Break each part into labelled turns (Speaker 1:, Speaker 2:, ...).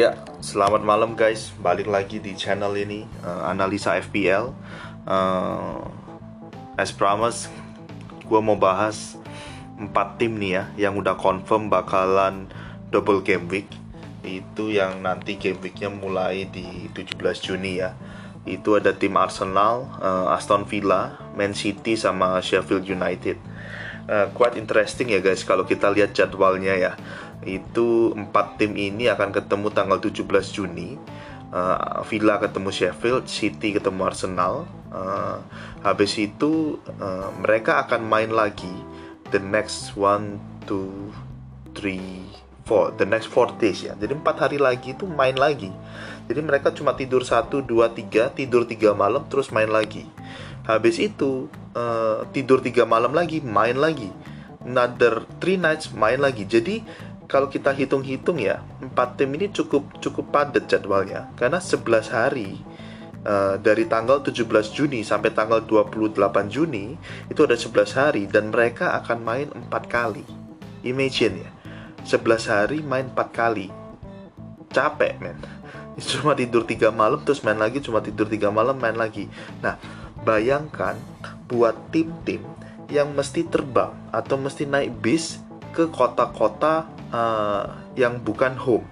Speaker 1: Ya, selamat malam guys. Balik lagi di channel ini uh, analisa FPL. Uh, as promised, gue mau bahas empat tim nih ya yang udah confirm bakalan double game week. Itu yang nanti game weeknya mulai di 17 Juni ya. Itu ada tim Arsenal, uh, Aston Villa, Man City sama Sheffield United. Uh, quite interesting ya guys kalau kita lihat jadwalnya ya itu empat tim ini akan ketemu tanggal 17 Juni. Uh, Villa ketemu Sheffield City ketemu Arsenal. Uh, habis itu uh, mereka akan main lagi the next one two three four the next four days ya. Jadi empat hari lagi itu main lagi. Jadi mereka cuma tidur satu dua tiga tidur tiga malam terus main lagi. Habis itu uh, tidur tiga malam lagi main lagi. Another three nights main lagi. Jadi kalau kita hitung-hitung ya, empat tim ini cukup cukup padat jadwalnya karena 11 hari uh, dari tanggal 17 Juni sampai tanggal 28 Juni itu ada 11 hari dan mereka akan main empat kali. Imagine ya, 11 hari main empat kali. Capek, men. Cuma tidur tiga malam terus main lagi, cuma tidur tiga malam main lagi. Nah, bayangkan buat tim-tim yang mesti terbang atau mesti naik bis ke kota-kota uh, yang bukan home.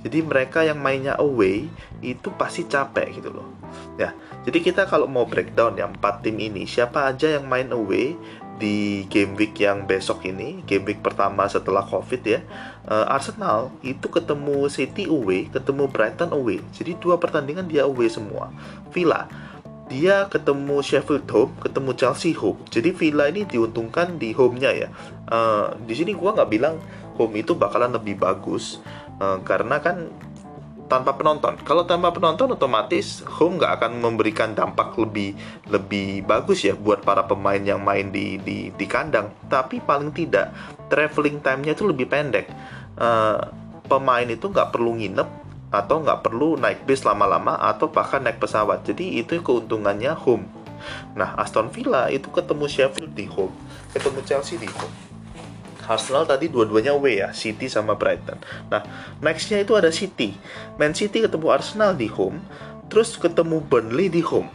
Speaker 1: Jadi mereka yang mainnya away itu pasti capek gitu loh. Ya, jadi kita kalau mau breakdown ya empat tim ini, siapa aja yang main away di game week yang besok ini, game week pertama setelah covid ya. Uh, Arsenal itu ketemu City away, ketemu Brighton away. Jadi dua pertandingan dia away semua. Villa dia ketemu Sheffield home, ketemu Chelsea home. Jadi Villa ini diuntungkan di home-nya ya. Uh, di sini gua nggak bilang home itu bakalan lebih bagus uh, karena kan tanpa penonton. Kalau tanpa penonton otomatis home nggak akan memberikan dampak lebih lebih bagus ya buat para pemain yang main di di, di kandang. Tapi paling tidak traveling time-nya itu lebih pendek. Uh, pemain itu nggak perlu nginep atau nggak perlu naik bis lama-lama atau bahkan naik pesawat. Jadi itu keuntungannya home. Nah, Aston Villa itu ketemu Sheffield di home, ketemu Chelsea di home. Arsenal tadi dua-duanya away ya, City sama Brighton. Nah, nextnya itu ada City. Man City ketemu Arsenal di home, terus ketemu Burnley di home.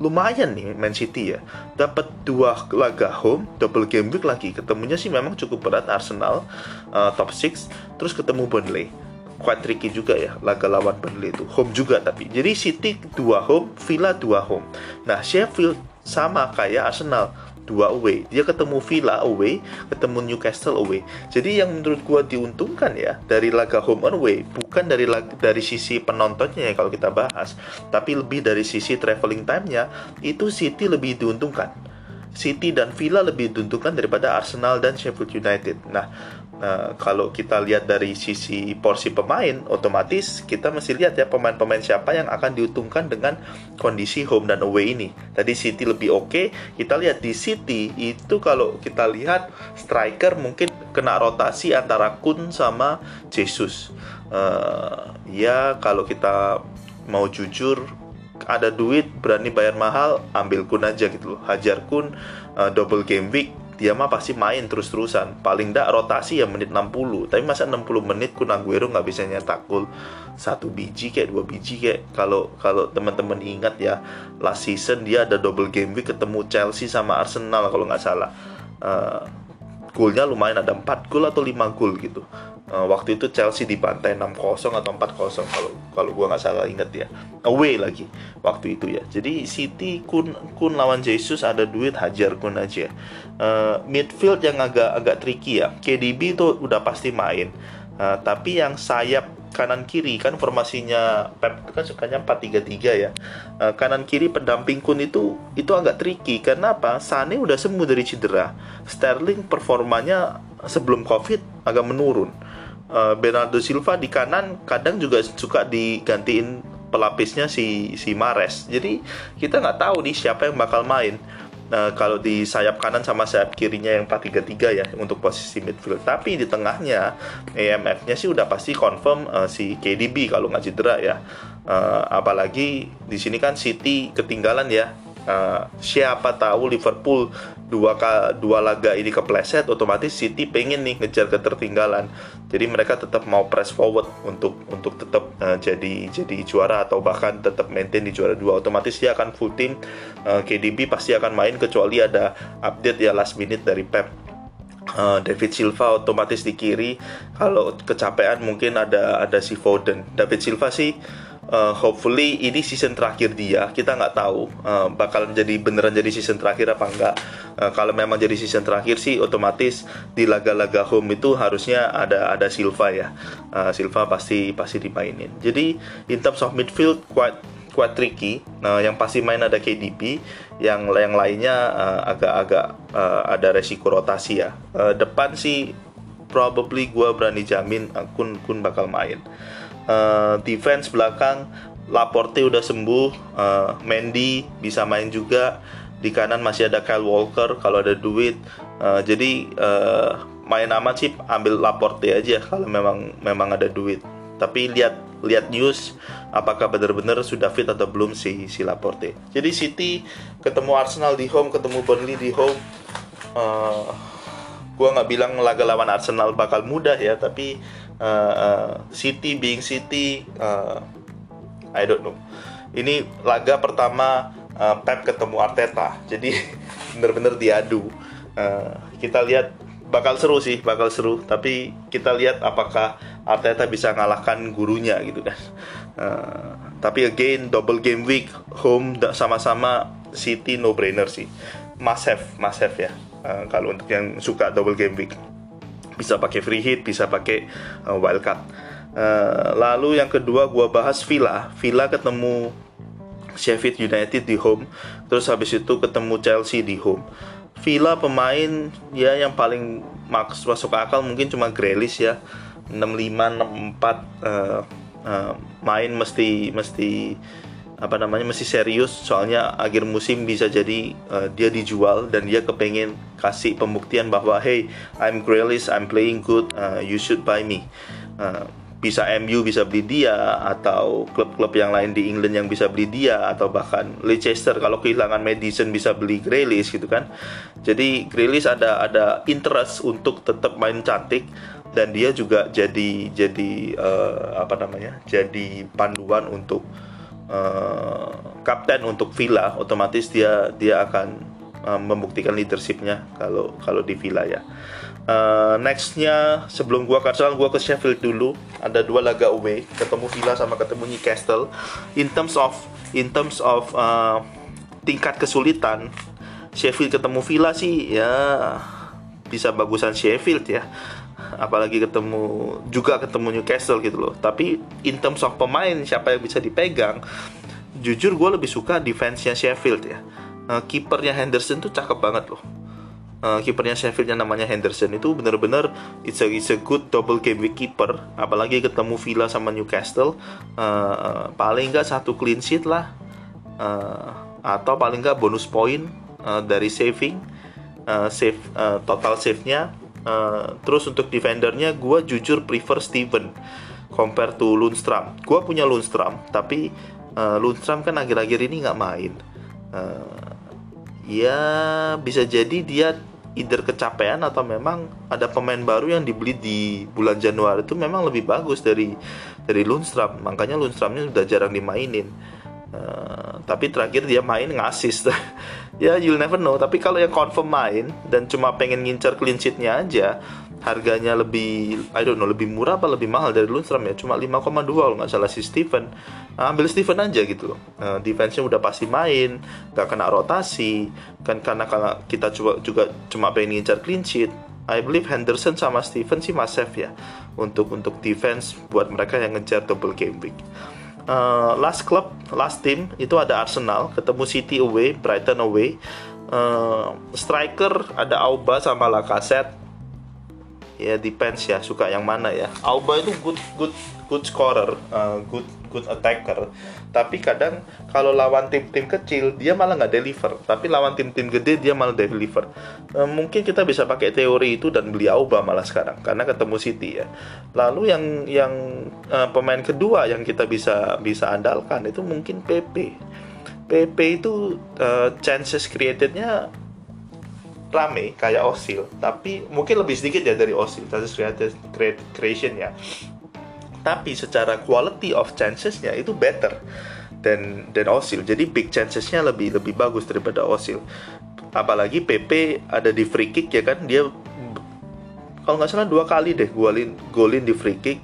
Speaker 1: Lumayan nih Man City ya, dapat dua laga home, double game week lagi. Ketemunya sih memang cukup berat Arsenal uh, top 6, terus ketemu Burnley quite tricky juga ya laga lawan Burnley itu home juga tapi jadi City dua home Villa dua home nah Sheffield sama kayak Arsenal dua away. Dia ketemu Villa away ketemu Newcastle away. Jadi yang menurut gua diuntungkan ya dari laga home and away bukan dari dari sisi penontonnya ya kalau kita bahas tapi lebih dari sisi traveling time-nya itu City lebih diuntungkan. City dan Villa lebih diuntungkan daripada Arsenal dan Sheffield United. Nah, Nah, kalau kita lihat dari sisi porsi pemain, otomatis kita mesti lihat ya pemain-pemain siapa yang akan diuntungkan dengan kondisi home dan away ini. Tadi City lebih oke, okay. kita lihat di City itu kalau kita lihat striker mungkin kena rotasi antara Kun sama Jesus. Uh, ya kalau kita mau jujur ada duit berani bayar mahal ambil Kun aja gitu loh. Hajar Kun uh, double game week dia mah pasti main terus-terusan. Paling tidak rotasi ya menit 60 tapi masa 60 menit Kun Aguero nggak bisa nyetak gol satu biji kayak dua biji kayak. Kalau kalau teman-teman ingat ya last season dia ada double game week ketemu Chelsea sama Arsenal kalau nggak salah. Uh, golnya lumayan ada 4 gol atau 5 gol gitu. Uh, waktu itu Chelsea dibantai 6-0 atau 4-0 kalau kalau gua nggak salah inget ya. Away lagi waktu itu ya. Jadi City kun kun lawan Jesus ada duit hajar kun aja. Uh, midfield yang agak agak tricky ya. KDB itu udah pasti main. Uh, tapi yang sayap kanan kiri kan formasinya Pep kan sukanya 4-3-3 ya. Uh, kanan kiri pendamping Kun itu itu agak tricky karena apa? Sane udah sembuh dari cedera. Sterling performanya sebelum Covid agak menurun uh, Bernardo Silva di kanan kadang juga suka digantiin pelapisnya si si Mares. Jadi kita nggak tahu nih siapa yang bakal main. Nah, kalau di sayap kanan sama sayap kirinya yang 4-3-3 ya untuk posisi midfield. Tapi di tengahnya EMF-nya sih udah pasti confirm uh, si KDB kalau nggak cedera ya. Uh, apalagi di sini kan City ketinggalan ya uh, siapa tahu Liverpool dua dua laga ini kepleset otomatis City pengen nih ngejar ketertinggalan. Jadi mereka tetap mau press forward untuk untuk tetap uh, jadi jadi juara atau bahkan tetap maintain di juara dua. Otomatis dia akan full team uh, KDB pasti akan main kecuali ada update ya last minute dari Pep. Uh, David Silva otomatis di kiri. Kalau kecapean mungkin ada ada si Foden. David Silva sih uh, hopefully ini season terakhir dia. Kita nggak tahu uh, bakalan jadi beneran jadi season terakhir apa enggak uh, kalau memang jadi season terakhir sih otomatis di laga-laga home itu harusnya ada ada Silva ya. Uh, Silva pasti pasti dimainin. Jadi in terms of midfield quite quite tricky. Nah, yang pasti main ada KDB, yang yang lainnya agak-agak uh, uh, ada resiko rotasi ya. Uh, depan sih probably gue berani jamin uh, Kun Kun bakal main uh, defense belakang Laporte udah sembuh, uh, Mendy bisa main juga, di kanan masih ada Kyle Walker kalau ada duit, uh, jadi uh, main aman sih ambil Laporte aja kalau memang memang ada duit. Tapi lihat lihat news apakah benar-benar sudah fit atau belum si si Laporte. Jadi City ketemu Arsenal di home, ketemu Burnley di home. Uh, gua nggak bilang laga lawan Arsenal bakal mudah ya, tapi uh, City being City uh, I don't know. Ini laga pertama uh, Pep ketemu Arteta. Jadi bener-bener diadu. Uh, kita lihat bakal seru sih bakal seru. Tapi kita lihat apakah Arteta bisa ngalahkan gurunya gitu kan. Uh, tapi again double game week home sama-sama City no brainer sih. Must have must have ya uh, kalau untuk yang suka double game week bisa pakai free hit bisa pakai uh, wildcard uh, lalu yang kedua gua bahas Villa. Villa ketemu Sheffield United di home. Terus habis itu ketemu Chelsea di home. Villa pemain ya yang paling maks masuk akal mungkin cuma Grealish ya. 65 64 uh, uh, main mesti mesti apa namanya masih serius soalnya akhir musim bisa jadi uh, dia dijual dan dia kepengen kasih pembuktian bahwa hey I'm Grealish I'm playing good uh, you should buy me. Uh, bisa MU bisa beli dia atau klub-klub yang lain di England yang bisa beli dia atau bahkan Leicester kalau kehilangan Madison bisa beli Grealish gitu kan. Jadi Grealish ada ada interest untuk tetap main cantik dan dia juga jadi jadi uh, apa namanya jadi panduan untuk uh, kapten untuk Villa otomatis dia dia akan uh, membuktikan leadershipnya kalau kalau di Villa ya. Uh, nextnya sebelum gua ke gua ke Sheffield dulu. Ada dua laga away ketemu Villa sama ketemu Newcastle. In terms of in terms of uh, tingkat kesulitan Sheffield ketemu Villa sih ya bisa bagusan Sheffield ya apalagi ketemu juga ketemu Newcastle gitu loh. Tapi in terms of pemain siapa yang bisa dipegang jujur gue lebih suka defense-nya Sheffield ya. Uh, kipernya Henderson tuh cakep banget loh. Uh, kipernya Sheffield yang namanya Henderson itu bener-bener it's a, it's a good double game week keeper. Apalagi ketemu Villa sama Newcastle uh, paling nggak satu clean sheet lah. Uh, atau paling nggak bonus point uh, dari saving uh, save uh, total save-nya Uh, terus untuk defendernya gue jujur prefer Steven compare to Lundstrom. Gue punya Lundstrom, tapi uh, Lundstrom kan akhir-akhir ini nggak main. Uh, ya bisa jadi dia either kecapean atau memang ada pemain baru yang dibeli di bulan Januari itu memang lebih bagus dari dari Lundstrom. Makanya Lundstromnya sudah jarang dimainin. Uh, tapi terakhir dia main ngasis ya you'll never know. Tapi kalau yang confirm main dan cuma pengen ngincar clean sheetnya aja harganya lebih I don't know lebih murah apa lebih mahal dari Lundstrom ya? Cuma 5,2 kalau nggak salah si Steven nah, ambil Steven aja gitu loh. Uh, defense-nya udah pasti main gak kena rotasi. Kan karena kalau kita coba juga cuma pengen ngincar clean sheet I believe Henderson sama Steven sih masih ya untuk untuk defense buat mereka yang ngejar double game week uh, last club, last team itu ada Arsenal ketemu City away, Brighton away. Uh, striker ada Auba sama Lacazette. Ya depends ya suka yang mana ya. Auba itu good good good scorer, uh, good good attacker. Tapi kadang kalau lawan tim-tim kecil dia malah nggak deliver. Tapi lawan tim-tim gede dia malah deliver. E, mungkin kita bisa pakai teori itu dan beli Auba malah sekarang karena ketemu City ya. Lalu yang yang e, pemain kedua yang kita bisa bisa andalkan itu mungkin PP PP itu uh, chances creatednya rame kayak Osil tapi mungkin lebih sedikit ya dari Osil chances created creation ya tapi secara quality of chancesnya itu better dan dan Osil jadi big chancesnya lebih lebih bagus daripada Osil apalagi PP ada di free kick ya kan dia kalau nggak salah dua kali deh golin golin di free kick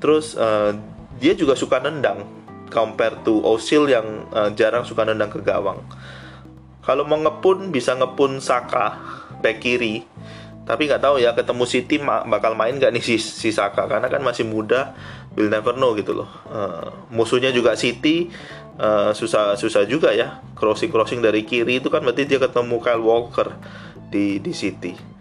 Speaker 1: terus uh, dia juga suka nendang compare to Osil yang uh, jarang suka nendang ke gawang. Kalau mau ngepun bisa ngepun Saka back kiri. Tapi nggak tahu ya ketemu City bakal main nggak nih si, si Saka karena kan masih muda, will never know gitu loh. Uh, musuhnya juga City uh, susah susah juga ya crossing crossing dari kiri itu kan berarti dia ketemu Kyle Walker di di City.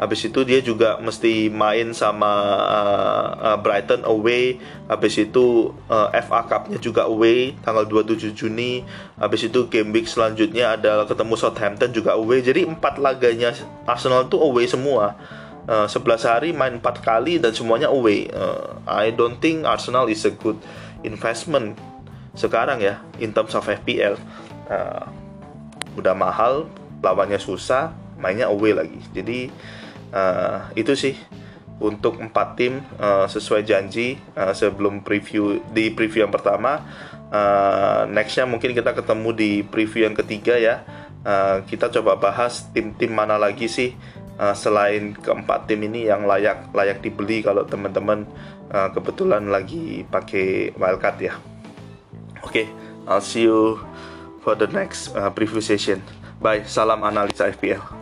Speaker 1: Habis itu dia juga mesti main sama uh, uh, Brighton away. Habis itu uh, FA Cup-nya juga away tanggal 27 Juni. Habis itu game week selanjutnya adalah ketemu Southampton juga away. Jadi empat laganya Arsenal tuh away semua. Uh, 11 hari main empat kali dan semuanya away. Uh, I don't think Arsenal is a good investment sekarang ya in terms of FPL. Uh, udah mahal, lawannya susah, mainnya away lagi. Jadi uh, itu sih untuk empat tim uh, sesuai janji uh, sebelum preview di preview yang pertama. Uh, nextnya mungkin kita ketemu di preview yang ketiga ya. Uh, kita coba bahas tim-tim mana lagi sih uh, selain keempat tim ini yang layak layak dibeli kalau teman-teman uh, kebetulan lagi pakai wildcard ya. Oke okay, I'll see you for the next uh, preview session. Bye salam analisa FPL